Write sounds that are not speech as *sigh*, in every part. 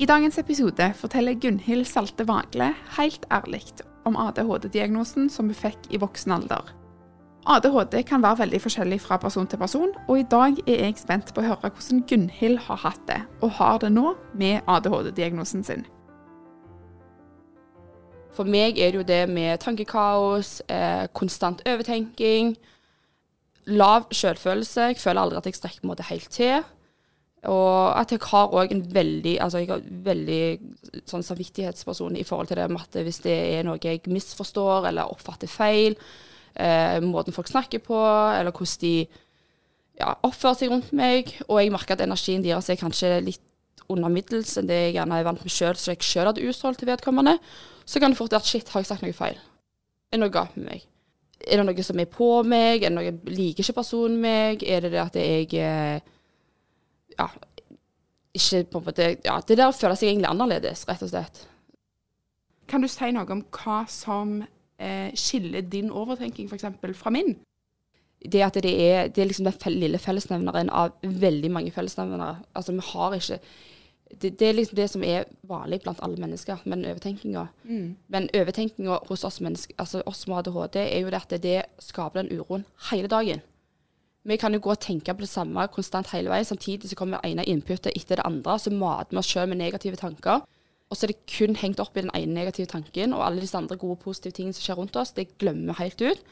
I dagens episode forteller Gunhild Salte Vagle helt ærlig om ADHD-diagnosen som hun fikk i voksen alder. ADHD kan være veldig forskjellig fra person til person, og i dag er jeg spent på å høre hvordan Gunhild har hatt det, og har det nå, med ADHD-diagnosen sin. For meg er det jo det med tankekaos, eh, konstant overtenking, lav selvfølelse. Jeg føler aldri at jeg strekker måte helt til. Og at jeg har òg en veldig altså jeg har veldig sånn samvittighetsperson i forhold til det med at hvis det er noe jeg misforstår eller oppfatter feil, eh, måten folk snakker på, eller hvordan de ja, oppfører seg rundt meg, og jeg merker at energien deres er kanskje litt under middels enn det jeg gjerne er vant med sjøl, så jeg sjøl hadde utstrålt til vedkommende, så kan det fort være at shit, har jeg sagt noe feil? Er det noe galt med meg? Er det noe som er på meg? Er det noe liker ikke personen meg? Er det det at jeg eh, ja, ikke på en måte Ja, det der føler seg egentlig annerledes, rett og slett. Kan du si noe om hva som eh, skiller din overtenking f.eks. fra min? Det at det er, det er liksom den lille fellesnevneren av veldig mange fellesnevnere. Altså, vi har ikke det, det er liksom det som er vanlig blant alle mennesker, men overtenkinga. Men overtenkinga hos oss mennesker, altså oss med ADHD, er jo det at det skaper den uroen hele dagen. Vi kan jo gå og tenke på det samme konstant hele veien. Samtidig så kommer ene inputet etter det andre. Så mater vi oss sjøl med negative tanker. Og så er det kun hengt opp i den ene negative tanken, og alle disse andre gode, positive tingene som skjer rundt oss, det glemmer vi helt ut.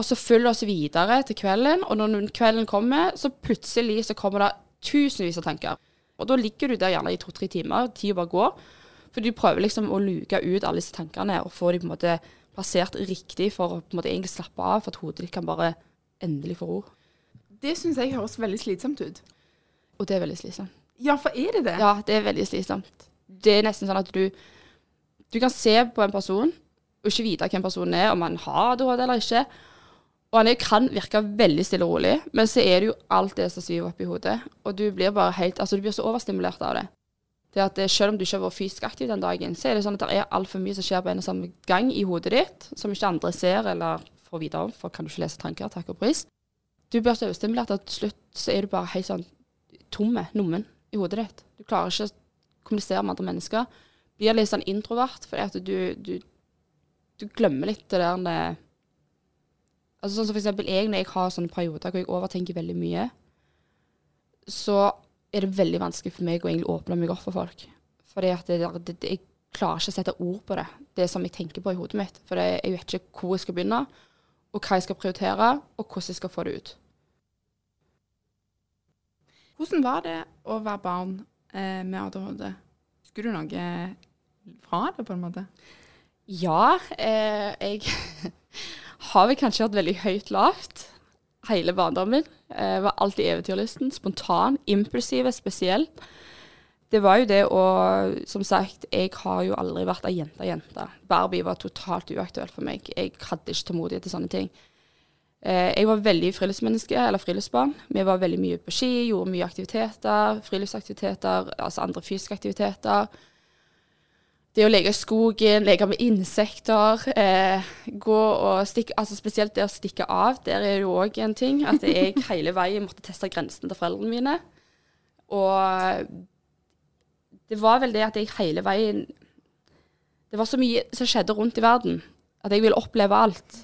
Og så følger vi oss videre til kvelden, og når kvelden kommer, så plutselig så kommer det tusenvis av tanker. Og da ligger du der gjerne i to-tre timer, tida bare går. For du prøver liksom å luke ut alle disse tankene og få dem på en måte plassert riktig for å på en måte egentlig slappe av, for at hodet ditt kan bare endelig få ro. Det syns jeg høres veldig slitsomt ut. Og det er veldig slitsomt. Ja, for er det det? Ja, det er veldig slitsomt. Det er nesten sånn at du, du kan se på en person og ikke vite hvem personen er, om han har ADHD eller ikke. Og han kan virke veldig stille og rolig, men så er det jo alt det som sviver opp i hodet. Og du blir bare helt, altså du blir så overstimulert av det. Det at Selv om du ikke har vært fysisk aktiv den dagen, så er det sånn at det er altfor mye som skjer på en og samme gang i hodet ditt, som ikke andre ser eller får vite om, for kan du ikke lese tanker, takk og pris. Du blir så overstimulert at til slutt så er du bare helt sånn tomme, nummen i hodet ditt. Du klarer ikke å kommunisere med andre mennesker. Blir litt sånn introvert, fordi at du, du, du glemmer litt det der det, Altså sånn som for eksempel jeg, når jeg har sånne perioder hvor jeg overtenker veldig mye, så er det veldig vanskelig for meg å egentlig åpne meg opp for folk. Fordi at det, der- det, jeg klarer ikke å sette ord på det, det som jeg tenker på i hodet mitt. For jeg vet ikke hvor jeg skal begynne, og hva jeg skal prioritere, og hvordan jeg skal få det ut. Hvordan var det å være barn eh, med ADHD? Husker du noe fra det, på en måte? Ja, eh, jeg *laughs* har vel kanskje hatt veldig høyt lavt hele barndommen. Eh, var alltid eventyrlysten. Spontan, impulsiv spesiell. Det var jo det å Som sagt, jeg har jo aldri vært ei jente-jente. Barbie var totalt uaktuelt for meg. Jeg hadde ikke tålmodighet til sånne ting. Eh, jeg var veldig friluftsmenneske, eller friluftsbarn. Vi var veldig mye på ski, gjorde mye aktiviteter. Friluftsaktiviteter, altså andre fysiske aktiviteter. Det å leke i skogen, leke med insekter, eh, gå og stikke Altså spesielt det å stikke av, der er det jo òg en ting. At jeg *laughs* hele veien måtte teste grensene til foreldrene mine. Og det var vel det at jeg hele veien Det var så mye som skjedde rundt i verden, at jeg ville oppleve alt.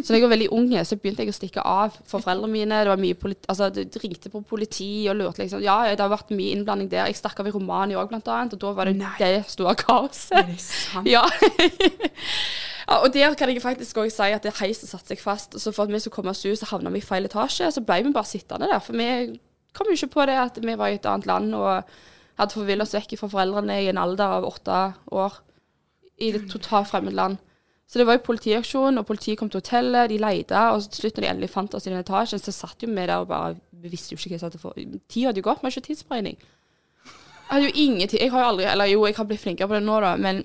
Så da jeg var veldig unge, så begynte jeg å stikke av for foreldrene mine. Det var mye politi altså, det ringte på politi og lurte liksom Ja, det har vært mye innblanding der. Jeg stakk av i Romania òg, blant annet, og da var det Nei. det store kaoset. Er det sant? Ja. *laughs* ja. Og der kan jeg faktisk også si at det heisen satte seg fast. Så for at vi skulle komme oss ut, så havna vi i feil etasje. Så ble vi bare sittende der. For vi kom jo ikke på det at vi var i et annet land og hadde forvillet oss vekk fra foreldrene i en alder av åtte år. I et totalt fremmed land. Så det var jo politiaksjon, og politiet kom til hotellet, de leita, og til slutt når de endelig fant oss i den etasjen, så satt jo vi der og bare Vi visste jo ikke hva jeg satte for Tida hadde jo gått, vi har ikke tidsberegning. Jeg hadde jo ingenting Jeg har jo aldri Eller jo, jeg har blitt flinkere på det nå, da, men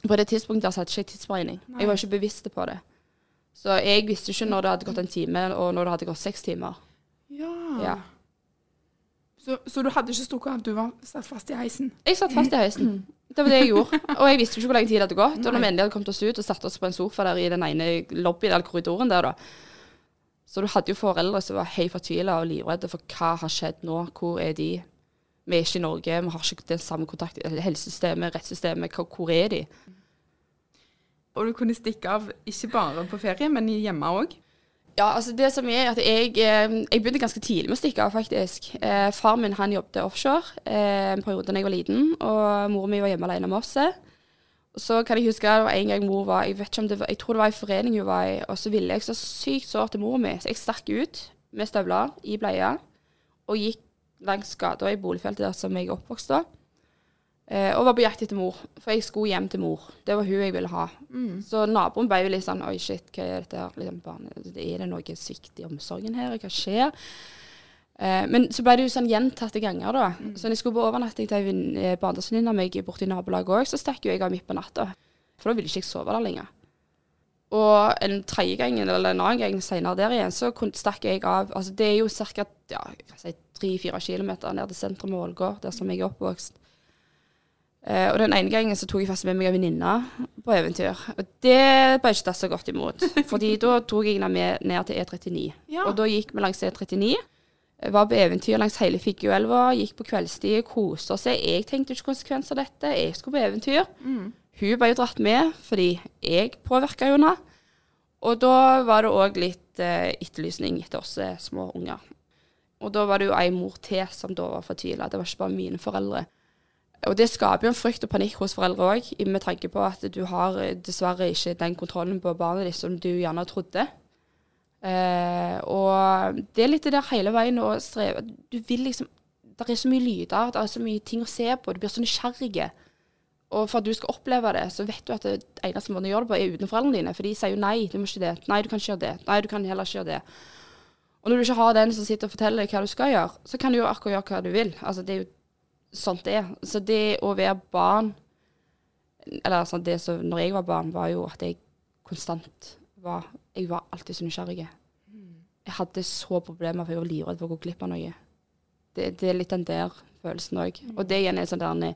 på det tidspunktet der så hadde jeg ikke tidsberegning. Jeg var ikke bevisst på det. Så jeg visste ikke når det hadde gått en time, og når det hadde gått seks timer. Ja. Ja. Så, så du hadde ikke stukket av, du var satt fast i heisen? Jeg satt fast i heisen. Det var det jeg gjorde. Og jeg visste ikke hvor lenge tid det hadde gått. Og når vi endelig hadde kommet oss ut og satt oss på en sofa der i den ene lobbyen eller korridoren der, da. Så du hadde jo foreldre som var helt fortvila og livredde for hva har skjedd nå, hvor er de? Vi er ikke i Norge, vi har ikke den samme kontakt eller Helsesystemet, rettssystemet, hvor er de? Og du kunne stikke av ikke bare på ferie, men hjemme òg? Ja, altså det som er at jeg, eh, jeg begynte ganske tidlig med å stikke av, faktisk. Eh, far min han jobbet offshore eh, en periode da jeg var liten, og mor mi var hjemme alene med oss. Så kan jeg huske det var en gang mor var Jeg vet ikke om det var, jeg tror det var i forening hun var i, og så ville jeg så sykt sårt til mor mi, så jeg stakk ut med støvler i bleia og gikk langs gata i boligfeltet der som jeg oppvokste opp. Eh, og var på jakt etter mor, for jeg skulle hjem til mor. Det var hun jeg ville ha. Så naboen ble jo litt sånn Oi, shit, hva er dette her? Liksom, er det noe svikt i omsorgen her? Hva skjer? Eh, men så ble det jo sånn gjentatte ganger, da. Så når jeg skulle på overnatting til ei eh, barndomsvenninne av meg borte i nabolaget òg, så stakk jo jeg av midt på natta. For da ville ikke jeg sove der lenger. Og en tredje gang, eller en annen gang senere der igjen, så stakk jeg av Altså det er jo ca. Ja, si, tre-fire kilometer ned til sentrum av Ålgård, der som jeg er oppvokst. Eh, og den ene gangen så tok jeg faktisk med meg en venninne på eventyr. Og det ble ikke tatt så godt imot. *laughs* Fordi da tok jeg henne med ned til E39. Ja. Og da gikk vi langs E39. eh, Var på eventyr langs hele Figgjoelva, gikk på kveldstid, koste oss. Jeg tenkte ikke konsekvenser av dette. Jeg skulle på eventyr. Hun ble jo dratt med fordi jeg påvirka henne. Og da var det òg litt eh, etterlysning etter oss eh, små unger. Og da var det jo ei mor til som da var fortvila. Det var ikke bare mine foreldre. Og det skaper jo en frykt og panikk hos foreldre òg, med tanke på at du har eh, dessverre ikke den kontrollen på barnet ditt som du gjerne trodde. Eh, og det er litt det der hele veien å streve Du vil liksom Det er så mye lyder, det er så mye ting å se på, du blir så nysgjerrig. Og for at du skal oppleve det, så vet du at det eneste måten å gjøre det på, er uten foreldrene dine. For de sier jo nei, du må ikke det. Nei, du kan ikke gjøre det. Nei, du kan heller ikke gjøre det. Og når du ikke har den som sitter og forteller deg hva du skal gjøre, så kan du jo akkurat gjøre hva du vil. Altså, det er jo sånt det er. Så det å være barn Eller sånn det som når jeg var barn, var jo at jeg konstant var Jeg var alltid så nysgjerrig. Jeg hadde så problemer, for jeg var livredd for å gå glipp av noe. Det, det er litt den der følelsen òg. Og det igjen er sånn der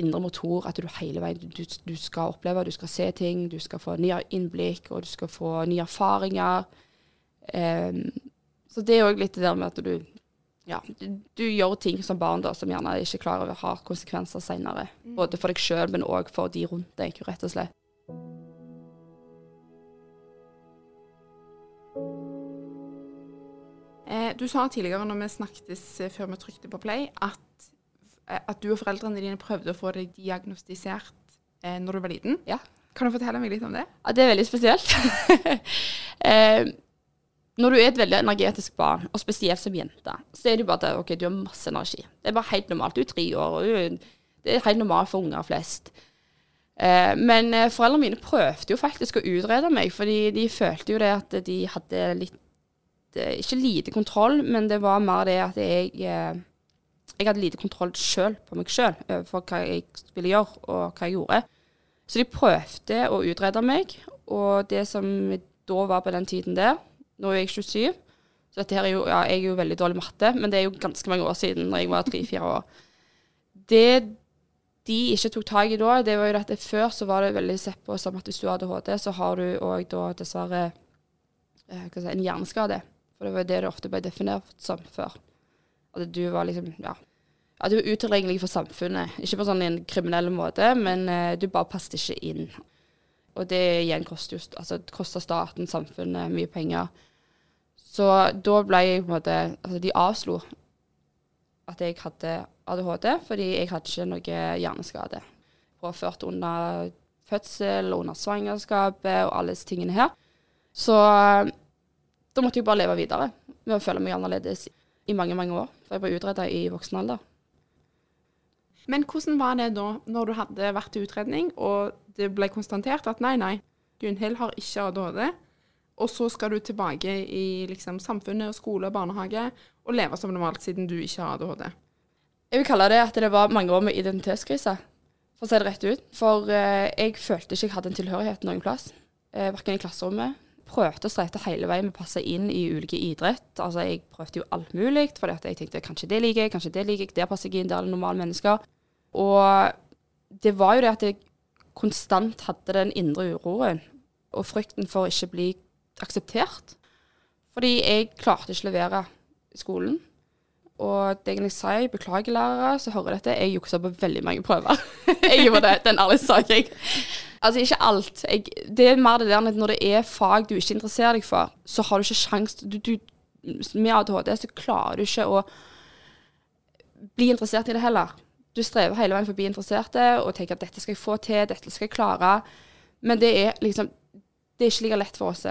indre motor, at du hele veien du, du skal oppleve, du skal se ting, du skal få nye innblikk, og du skal få nye erfaringer. Um, så det er òg litt det der med at du ja, du, du gjør ting som barn da, som gjerne ikke klarer å ha konsekvenser senere. Både for deg sjøl, men òg for de rundt deg, rett og slett. Eh, du sa tidligere når vi snakket eh, før vi trykte på play, at, eh, at du og foreldrene dine prøvde å få deg diagnostisert eh, når du var liten. Ja. Kan du fortelle meg litt om det? Ja, det er veldig spesielt. *laughs* eh, når du er et veldig energetisk barn, og spesielt som jente, så er det bare at ok, du har masse energi. Det er bare helt normalt. Du er tre år, og det er helt normalt for unger flest. Eh, men eh, foreldrene mine prøvde jo faktisk å utrede meg, fordi de følte jo det at de hadde litt eh, Ikke lite kontroll, men det var mer det at jeg Jeg hadde lite kontroll sjøl på meg sjøl, for hva jeg ville gjøre, og hva jeg gjorde. Så de prøvde å utrede meg, og det som da var på den tiden der Nå er jeg 27, så dette her er jo Ja, jeg er jo veldig dårlig matte, men det er jo ganske mange år siden, når jeg var tre-fire år. Det de ikke tok tak i da, det var jo at før så var det veldig sett på som at hvis du har ADHD, så har du òg da dessverre eh, si, en hjerneskade. For det var jo det det ofte ble definert som før. At du var liksom Ja. At du var utilregnelig for samfunnet. Ikke på sånn en kriminell måte, men uh, du bare passet ikke inn. Og det igjen koster jo altså, koster staten, samfunnet, mye penger. Så da ble jeg på en måte Altså, de avslo at jeg hadde ADHD, fordi jeg hadde ikke noe hjerneskade. Påført under fødsel under svangerskapet og alle disse tingene her. Så eh, da måtte jeg bare leve videre med å føle meg annerledes i mange, mange år. For jeg ble utreda i voksen alder. Men hvordan var det da, når du hadde vært til utredning, og det ble konstatert at nei, nei, Gunhild har ikke ADHD, og så skal du tilbake i liksom, samfunnet, og skole og barnehage og leve som normalt siden du ikke har ADHD. Jeg vil kalle det at det var mange år med identitetskrise, for å si det rett ut. For eh, jeg følte ikke jeg hadde en tilhørighet noen plass, eh, verken i klasserommet. Prøvde å streite hele veien med å passe inn i ulike idrett. Altså, jeg prøvde jo alt mulig, for jeg tenkte kanskje det liker jeg, kanskje det liker jeg, der passer jeg inn, der er det normale mennesker. Og det var jo det at jeg konstant hadde den indre uroen og frykten for å ikke bli akseptert. Fordi jeg klarte ikke å levere i skolen. Og det jeg sa, jeg beklager lærere så hører dette, jeg juksa på veldig mange prøver. *laughs* jeg gjorde det, den ærlige sak. Jeg. Altså ikke alt. Jeg, det er mer det der at når det er fag du ikke interesserer deg for, så har du ikke sjans du, du, Med ADHD så klarer du ikke å bli interessert i det heller. Du strever hele veien for å bli interessert og tenker at dette skal jeg få til, dette skal jeg klare. Men det er liksom Det er ikke like lett for oss.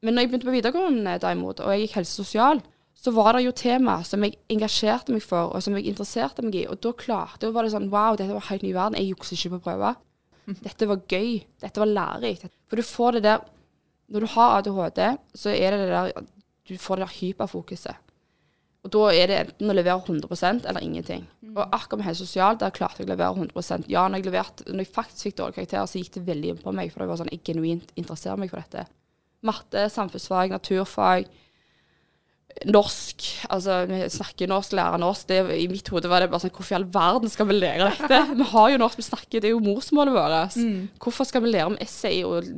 Men når jeg begynte på videregående derimot, og jeg gikk helse og sosial, så var det jo tema som jeg engasjerte meg for, og som jeg interesserte meg i. Og da klarte jeg, var det sånn Wow, dette var helt ny verden. Jeg jukser ikke på prøver. *laughs* Dette var gøy. Dette var lærerikt. For du får det der Når du har ADHD, så er det det der Du får det der hyperfokuset. Og da er det enten å levere 100% eller ingenting. Mm. Og akkurat med helse sosial, der klarte jeg å levere 100% Ja, når jeg, leverte, når jeg faktisk fikk dårlige karakterer, så gikk det veldig inn på meg. For det var sånn, jeg genuint interesserer meg for dette. Matte, samfunnsfag, naturfag norsk. Altså, vi snakker norsk, lærer norsk. Det, I mitt hode var det bare sånn Hvorfor i all verden skal vi lære dette? *laughs* Vi har jo norsk vi snakker, det er jo morsmålet vårt. Mm. Hvorfor skal vi lære om essay og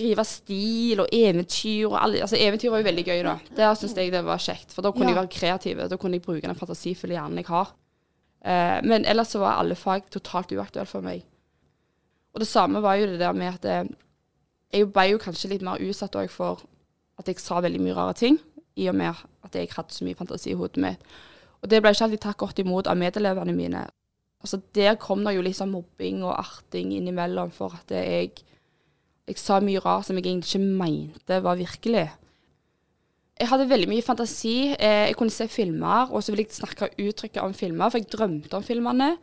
skrive stil og eventyr og alle Altså, eventyr var jo veldig gøy, da. Der syns jeg det var kjekt. For da kunne ja. jeg være kreativ. Da kunne jeg bruke den fantasifulle hjernen jeg har. Eh, men ellers så var alle fag totalt uaktuelle for meg. Og det samme var jo det der med at eh, jeg ble jo kanskje litt mer utsatt òg for at jeg sa veldig mye rare ting i og med at jeg hadde så mye fantasi i hodet mitt. Og det ble ikke alltid tatt godt imot av medelevene mine. Altså Der kom det jo liksom mobbing og arting innimellom for at jeg, jeg sa mye rart som jeg egentlig ikke mente var virkelig. Jeg hadde veldig mye fantasi. Eh, jeg kunne se filmer, og så ville jeg snakke uttrykket uttrykke om filmer, for jeg drømte om filmene.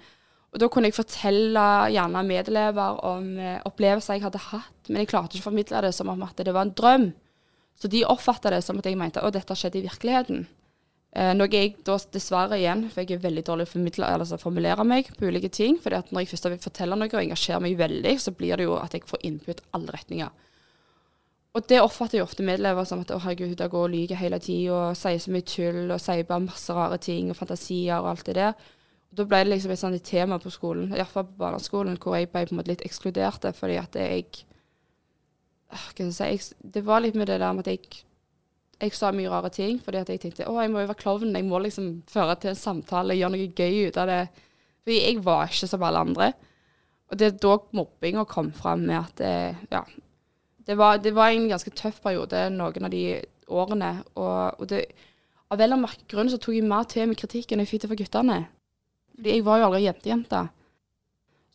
Og da kunne jeg fortelle gjerne medelever om eh, opplevelser jeg hadde hatt, men jeg klarte ikke å formidle det som om at det var en drøm. Så de oppfatta det som at jeg mente at dette skjedde i virkeligheten. Eh, noe jeg da dessverre igjen, for jeg er veldig dårlig til å altså formulere meg på ulike ting. at når jeg først vil fortelle noe og engasjerer meg veldig, så blir det jo at jeg får input alle retninger. Og det oppfatter jo ofte medlever som at å herregud, hun går og lyver hele tida og sier så mye tull og sier bare masse rare ting og fantasier og alt det der. Og da ble det liksom et sånt tema på skolen, iallfall på barneskolen, hvor jeg ble på en måte litt ekskludert fordi at jeg hva skal jeg si, jeg, Det var litt med det der med at jeg, jeg sa mye rare ting. Fordi at jeg tenkte å, jeg må jo være klovn. Jeg må liksom føre til en samtale, gjøre noe gøy ut av det. Fordi jeg var ikke som alle andre. Og det er da mobbinga kom fram med at det, ja, det var, det var, en ganske tøff periode noen av de årene. Og, og det, av vel og merke grunn så tok jeg mer til med kritikk enn jeg fikk det for guttene. Fordi jeg var jo aldri jentejente.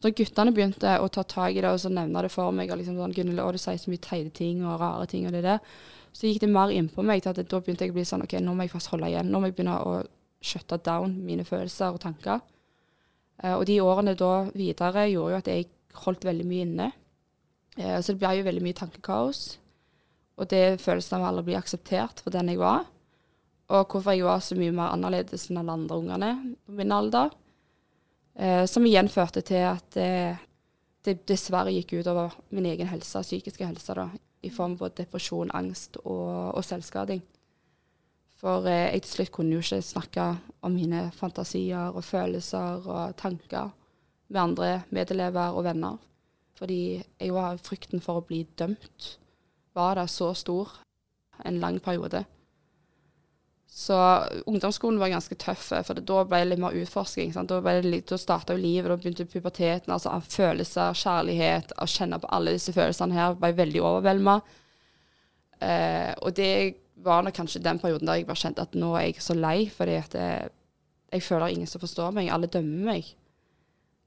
Når guttene begynte å ta tak i det og så nevne det for meg, og liksom sånn, Gunhild, du sier så mye teite ting og rare ting og det der, så gikk det mer innpå meg til at da begynte jeg å bli sånn OK, nå må jeg faktisk holde igjen. Nå må jeg begynne å shutte down mine følelser og tanker. Eh, og de årene da videre gjorde jo at jeg holdt veldig mye inne. Eh, så det ble jo veldig mye tankekaos. Og det følelsen av aldri å bli akseptert for den jeg var. Og hvorfor jeg var så mye mer annerledes enn alle andre ungene på min alder. Eh, som igjen førte til at eh, det dessverre gikk utover min egen helse, psykiske helse, da, i form av depresjon, angst og, og selvskading. For eh, jeg til slutt kunne jo ikke snakke om mine fantasier og følelser og tanker med andre medelever og venner. Fordi jeg var frykten for å bli dømt var da så stor en lang periode. Så ungdomsskolen var ganske tøff, for da ble det litt mer utforsking. Sant? Da, ble starta livet, da begynte puberteten. altså Følelser, kjærlighet, å kjenne på alle disse følelsene her. Ble veldig overvelda. Eh, og det var nok kanskje den perioden der jeg bare kjente at nå er jeg så lei, fordi at jeg, eh, jeg føler ingen som forstår meg. Alle dømmer meg.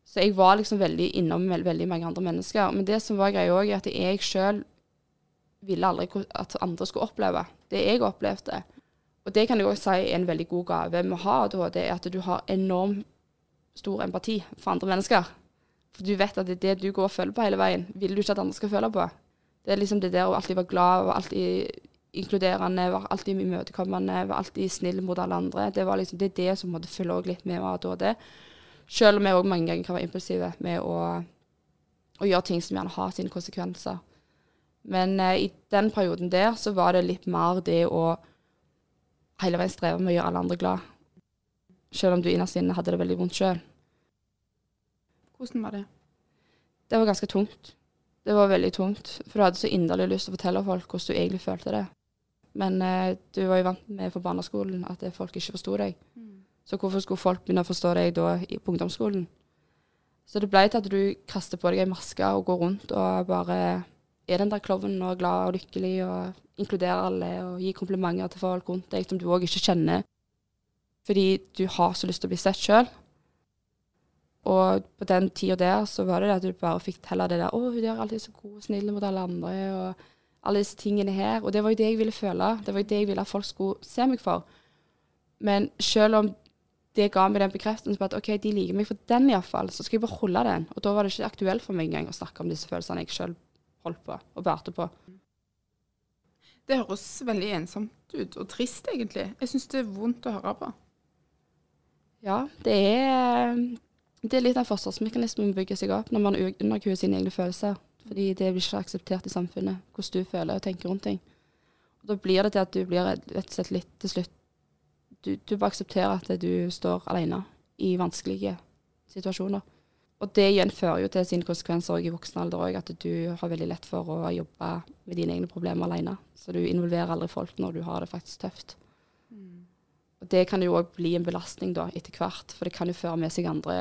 Så jeg var liksom veldig innom veldig mange andre mennesker. Men det som var greia òg, er at jeg sjøl ville aldri at andre skulle oppleve det jeg opplevde. Og det kan jeg òg si er en veldig god gave med å ha ADHD, er at du har enormt stor empati for andre mennesker. For du vet at det er det du går og føler på hele veien, vil du ikke at andre skal føle på. Det er liksom det der å alltid være glad og alltid inkluderende, være alltid imøtekommende, være alltid snill mot alle andre. Det, var liksom, det er det som måtte følge også litt med ADHD. Selv om jeg òg mange ganger kan være impulsive med å, å, gjøre ting som gjerne har sine konsekvenser. Men eh, i den perioden der så var det litt mer det å hele veien streve med å gjøre alle andre glad. Selv om du innerst inne hadde det veldig vondt sjøl. Hvordan var det? Det var ganske tungt. Det var veldig tungt. For du hadde så inderlig lyst til å fortelle folk hvordan du egentlig følte det. Men eh, du var jo vant med på barneskolen at folk ikke forsto deg. Så hvorfor skulle folk begynne å forstå deg da i, på ungdomsskolen? Så det ble til at du kaster på deg ei maske og går rundt og bare er den der klovnen og glad og lykkelig og inkluderer alle og gir komplimenter til folk rundt deg som du òg ikke kjenner. Fordi du har så lyst til å bli sett sjøl. Og på den tida der så var det det at du bare fikk heller det der 'Å, hun er alltid så god og snill mot alle andre', og alle disse tingene her. Og det var jo det jeg ville føle. Det var jo det jeg ville at folk skulle se meg for. Men selv om det ga meg den bekreftelsen på at OK, de liker meg for den iallfall, så skal jeg bare holde den. Og da var det ikke aktuelt for meg engang å snakke om disse følelsene jeg sjøl holdt på og bærte på. Det høres veldig ensomt ut, og trist egentlig. Jeg syns det er vondt å høre på. Ja, det er, det er litt av forsvarsmekanismen bygger seg opp når man underkuer sine egne følelser. Fordi det blir ikke akseptert i samfunnet, hvordan du føler og tenker rundt ting. Og da blir det til at du blir rett og slett litt til slutt Du, du bare aksepterer at du står alene i vanskelige situasjoner. Og det igjen fører jo til sine konsekvenser i voksen alder òg, at du har veldig lett for å jobbe med dine egne problemer alene. Så du involverer aldri folk når du har det faktisk tøft. Mm. Og det kan jo òg bli en belastning da, etter hvert, for det kan jo føre med seg andre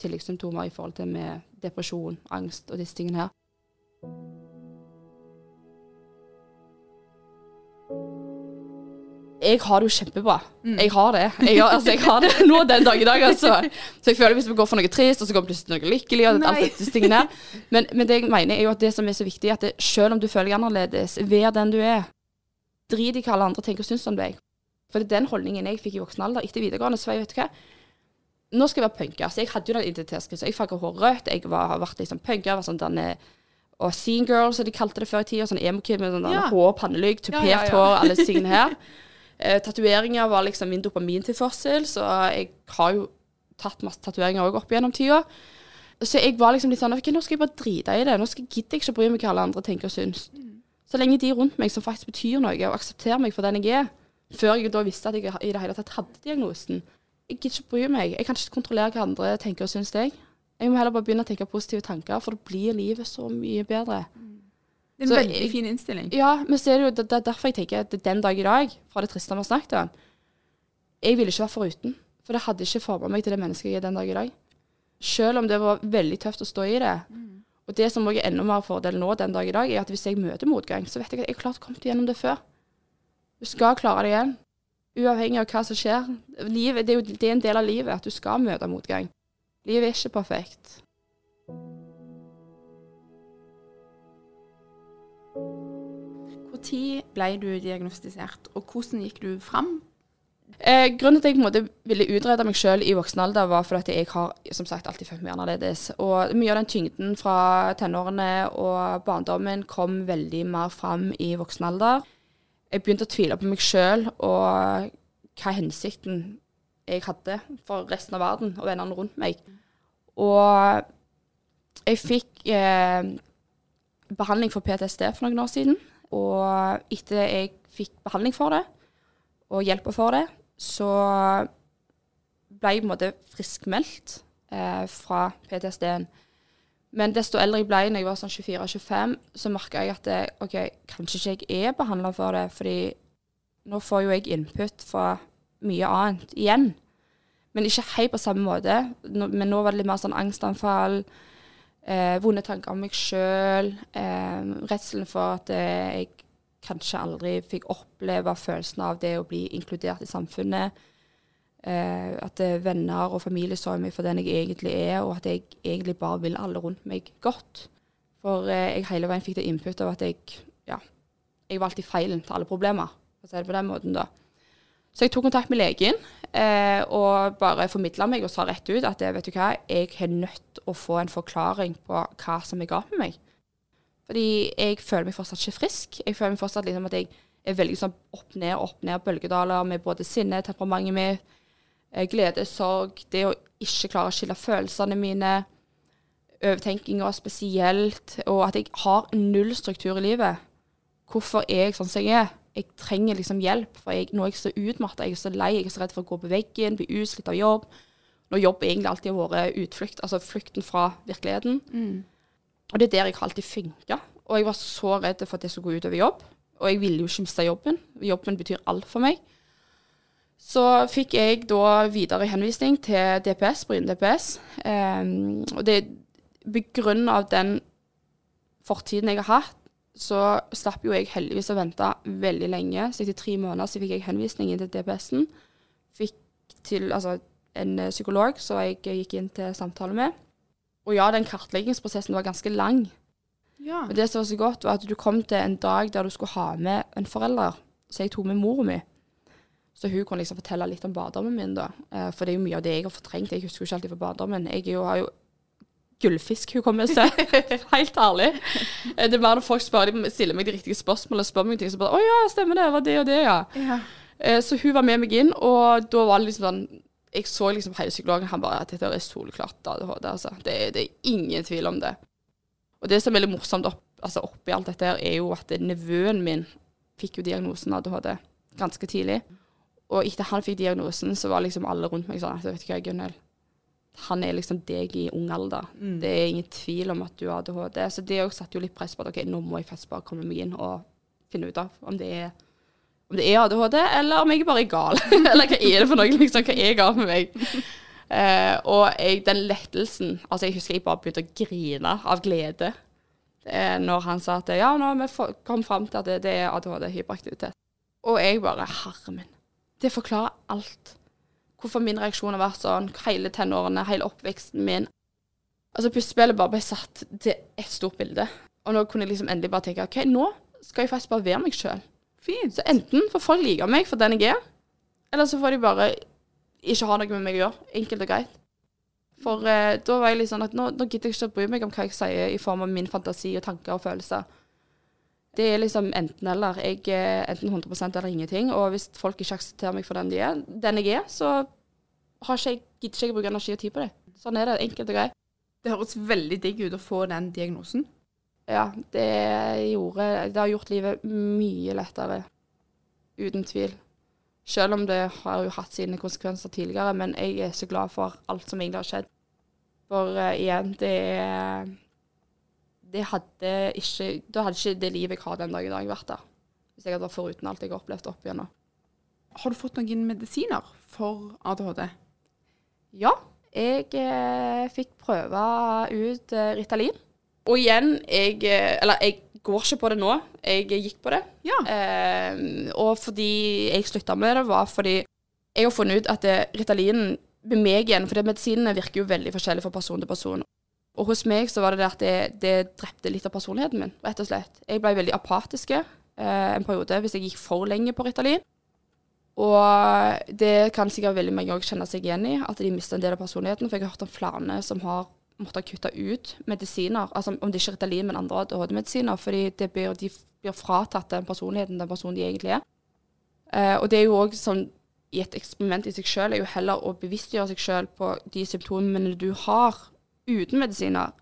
tilleggssymptomer i forhold til med depresjon, angst og disse tingene her. Jeg har det jo kjempebra. Mm. Jeg har det. Jeg har, altså, jeg har det nå den dag i dag, altså. *laughs* Så jeg føler hvis vi går for noe trist, og så går vi plutselig noe lykkelig, og alt disse tingene men, men, det jeg mener er jo at det som er så viktig, at det, selv om du føler deg annerledes, vær den du er. Drit i hva alle andre tenker og syns om deg. For det er den holdningen jeg fikk i voksen alder etter videregående. Så jeg vet hva, nå skal jeg være punker. Så jeg hadde jo den identitetskrisen. Jeg farga håret rødt, jeg var, har vært liksom punker. var sånn denne og Scene Girl, som de kalte det før i tida. Sånn emo-kid med sånn ja. hår, pannelugg, tupert ja, ja, hår, alle disse tingene her. *laughs* Eh, tatoveringer var liksom min dopamintilførsel, så jeg har jo tatt masse tatoveringer òg opp gjennom tida. Så jeg var liksom litt sånn okay, Nå skal jeg bare drite i det. Nå skal jeg gidde ikke å bry meg hva alle andre tenker og syns. Så lenge de rundt meg som faktisk betyr noe, og aksepterer meg for den jeg er, før jeg da visste at jeg i det hele tatt hadde diagnosen Jeg gidder ikke bry meg. Jeg kan ikke kontrollere hva andre tenker og syns jeg. Jeg må heller bare begynne å tenke positive tanker, for da blir livet så mye bedre. Det er en så veldig fin innstilling. Ja, men så er det jo det, er derfor jeg tenker at den dag i dag, fra det triste vi har snakket om Jeg ville ikke vært foruten. For det hadde ikke formet meg til det mennesket jeg er den dag i dag. Selv om det var veldig tøft å stå i det. Mm. Og det som også er enda mer fordel nå den dag i dag, er at hvis jeg møter motgang, så vet jeg at jeg har klart kommet gjennom det før. Du skal klare det igjen. Uavhengig av hva som skjer. Livet, det, er jo, det er en del av livet at du skal møte motgang. Livet er ikke perfekt. Når ble du diagnostisert, og hvordan gikk du fram? Eh, grunnen til at jeg ville utrede meg selv i voksen alder, var fordi jeg har som sagt alltid følt meg annerledes. Og mye av den tyngden fra tenårene og barndommen kom veldig mer fram i voksen alder. Jeg begynte å tvile på meg selv og hva hensikten jeg hadde for resten av verden og vennene rundt meg. Og jeg fikk eh, behandling for PTSD for noen år siden. Og etter jeg fikk behandling for det, og hjelpa for det, så ble jeg på en måte friskmeldt eh, fra PTSD-en. Men desto eldre jeg ble, når jeg var sånn 24-25, så merka jeg at det, OK, kanskje ikke jeg er behandla for det, fordi nå får jo jeg input fra mye annet igjen. Men ikke helt på samme måte. Nå, men nå var det litt mer sånn angstanfall, eh, vonde tanker om meg sjøl. Eh, redselen for at eh, jeg kanskje aldri fikk oppleve følelsen av det å bli inkludert i samfunnet. Eh, at venner og familie så meg for den jeg egentlig er, og at jeg egentlig bare vil alle rundt meg godt. For eh, jeg hele veien fikk det input av at jeg, ja, jeg var alltid feilen til alle problemer, for å si det på den måten. da. Så jeg tok kontakt med legen eh, og bare formidla meg og sa rett ut at vet du hva, jeg er nødt å få en forklaring på hva som er galt med meg. Fordi jeg føler meg fortsatt ikke frisk. Jeg føler meg fortsatt liksom at jeg er veldig sånn opp ned, opp ned bølgedaler med både sinne, temperamentet mitt, eh, glede, sorg, det å ikke klare å skille følelsene mine, overtenkinga spesielt, og at jeg har null struktur i livet. Hvorfor er jeg sånn som jeg er? Jeg trenger liksom hjelp, for jeg, nå er jeg så utmatta, jeg er så lei, jeg er så redd for å gå på veggen, bli utslitt av jobb. Når jobb egentlig alltid har vært utflukt, altså flukten fra virkeligheten. Mm. Og det er der jeg har alltid funka. Og jeg var så redd for at det skulle gå utover jobb. Og jeg ville jo ikke miste jobben. Jobben betyr alt for meg. Så fikk jeg da videre henvisning til DPS, Bryne DPS. Um, og det begrunnet av den fortiden jeg har hatt, så slapp jo jeg heldigvis å vente veldig lenge. Så etter tre måneder så fikk jeg henvisning inn til DPS-en. Fikk til altså, en psykolog som jeg gikk inn til samtale med. Og ja, den kartleggingsprosessen var ganske lang. Ja. Men det som var så godt, var at du kom til en dag der du skulle ha med en forelder. Så jeg tok med mora mi. Så hun kunne liksom fortelle litt om barndommen min, da. Eh, For det er jo mye av det jeg har fortrengt. Jeg husker jo ikke alltid fra barndommen. Jeg jo, har jo gullfiskhukommelse. *laughs* Helt ærlig. Eh, Det er bare når folk spør, de stiller meg de riktige spørsmålene spør meg ting, så bare Å ja, stemmer det. Var det og det, ja. ja. Eh, Så hun var med meg inn, og da var det liksom sånn Jeg så liksom hele psykologen, han bare at dette er soleklart ADHD, altså. Det, er- det er ingen tvil om det. Og det som er veldig morsomt opp, altså oppi alt dette her, er jo at nevøen min fikk jo diagnosen ADHD ganske tidlig. Og etter han fikk diagnosen, så var liksom alle rundt meg sånn at vet du hva, Gunnhild, han er liksom deg i ung alder. Det er ingen tvil om at du har ADHD. Så det òg satte jo litt press på at ok, nå må jeg faktisk bare komme meg inn og finne ut av om det er om det er ADHD, eller om jeg bare er gal. *laughs* eller hva er det for noe, liksom? Hva er galt med meg? *laughs* Eh, og jeg, den lettelsen Altså, jeg husker jeg bare begynte å grine av glede eh, når han sa at ja, nå vi kom fram til at det, det er ADHD, hyperaktivitet. Og jeg bare Herre min. Det forklarer alt. Hvorfor min reaksjon har vært sånn hele tenårene, hele oppveksten min. Altså, puslespillet bare ble satt til et stort bilde. Og nå kunne jeg liksom endelig bare tenke OK, nå skal jeg faktisk bare være meg sjøl. Så enten får folk like meg for den jeg er, eller så får de bare ikke ha noe med meg å gjøre. Enkelt og greit. For eh, da var jeg litt sånn at nå, nå gidder jeg ikke å bry meg om hva jeg sier i form av min fantasi og tanker og følelser. Det er liksom enten-eller. Jeg er enten 100% eller ingenting. Og hvis folk ikke aksepterer meg for den, de er, den jeg er, så har ikke jeg, gidder ikke jeg å bruke energi og tid på det. Sånn er det. Enkelt og greit. Det høres veldig digg ut å få den diagnosen. Ja, det gjorde Det har gjort livet mye lettere. Uten tvil. Selv om det har jo hatt sine konsekvenser tidligere, men jeg er så glad for alt som egentlig har skjedd. For uh, igjen, det er Det hadde ikke Da hadde ikke det livet jeg har den dag i dag, vært der. Hvis jeg hadde vært foruten alt jeg har opplevd opp igjennom. Har du fått noen medisiner for ADHD? Ja, jeg eh, fikk prøve ut eh, Ritalin. Og igjen, jeg eh, Eller jeg går ikke på det nå. Jeg gikk på det. Ja. Eh, og fordi jeg slutta med det, var fordi jeg har funnet ut at det, Ritalinen med meg igjen For medisinene virker jo veldig forskjellig fra person til person. Og hos meg så var det det at det, det drepte litt av personligheten min, rett og slett. Jeg ble veldig apatisk eh, en periode hvis jeg gikk for lenge på Ritalin. Og det kan sikkert veldig mange også kjenne seg igjen i, at de mister en del av personligheten. For jeg har hørt om flere som har måttet kutte ut medisiner, altså om det ikke er Ritalin, men andre ADHD-medisiner, fordi blir, de blir fratatt den personligheten, den personen de egentlig er. Eh, og det er jo òg sånn i et eksperiment i seg sjøl, er jo heller å bevisstgjøre seg sjøl på de symptomene du har uten medisiner,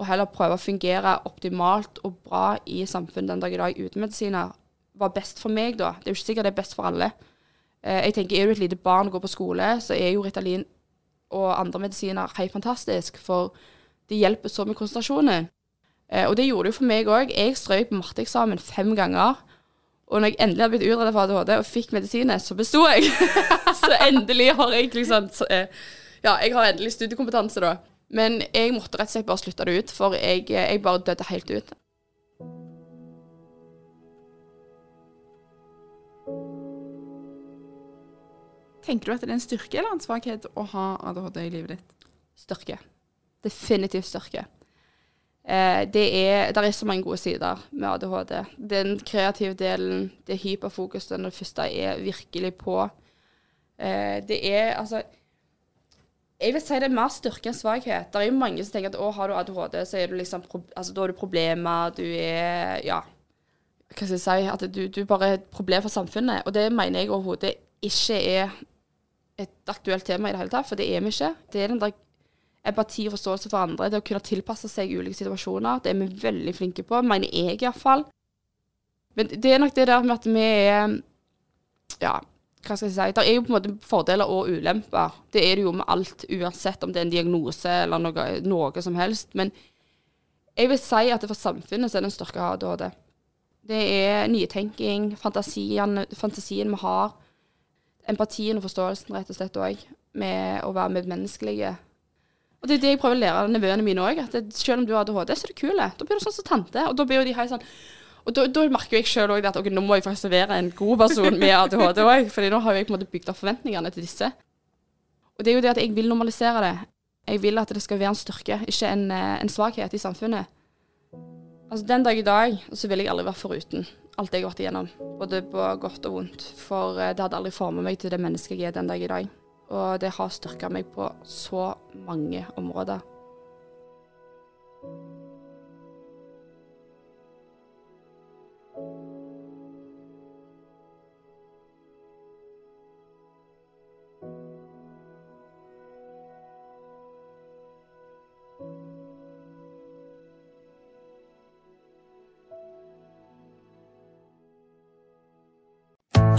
og heller prøve å fungere optimalt og bra i samfunnet den dag i dag uten medisiner, var best for meg, da. Det er jo ikke sikkert det er best for alle. Eh, jeg tenker, Er du et lite barn og går på skole, så er jo Ritalin og andre medisiner helt fantastisk, for det hjelper så med konsentrasjonen. Eh, og det gjorde det jo for meg òg. Jeg strøk på matteeksamen fem ganger. Og når jeg endelig hadde blitt utredet for ADHD og fikk medisiner, så besto jeg. *laughs* så endelig har jeg liksom Ja, jeg har endelig studiekompetanse, da. Men jeg måtte rett og slett bare slutte det ut, for jeg, jeg bare døde helt ut. Tenker du at det er en styrke eller en svakhet å ha ADHD i livet ditt? Styrke. Definitivt styrke. Eh, det er, der er så mange gode sider med ADHD. Den kreative delen, det hyperfokuset når det første er virkelig på. Eh, det er altså Jeg vil si det er mer styrke enn svakhet. Det er jo mange som tenker at å, har du ADHD, så er du liksom altså, da har du problemer, du er Ja. Hva skal jeg si? At du, du bare er et problem for samfunnet. Og det mener jeg overhodet ikke er et aktuelt tema i det hele tatt, for det er vi ikke. Det er den der empati og forståelse for andre, det å kunne tilpasse seg ulike situasjoner. Det er vi veldig flinke på, mener jeg iallfall. Men det er nok det der med at vi er Ja, hva skal jeg si. Det er jo på en måte fordeler og ulemper. Det er det jo med alt, uansett om det er en diagnose eller noe, noe som helst. Men jeg vil si at for samfunnet så er det en styrke å ha ADHD. Det er nytenking, fantasien, fantasien vi har. Empatien og forståelsen, rett og slett òg, med å være medmenneskelige og det er det jeg prøver å lære nevøene mine òg. Selv om du har ADHD, så er du kul. Da blir du sånn som tante. Og da blir jo de helt sånn og da, da merker jeg sjøl òg at okay, nå må jeg faktisk være en god person med ADHD òg. For nå har jeg på en måte bygd opp forventningene til disse. Og det er jo det at jeg vil normalisere det. Jeg vil at det skal være en styrke, ikke en, eh, en svakhet i samfunnet. Altså Den dag i dag så vil jeg aldri være foruten alt jeg har vært igjennom. Både på godt og vondt. For eh, det hadde aldri formet meg til det mennesket jeg er den dag i dag. Og det har styrka meg på så mange områder.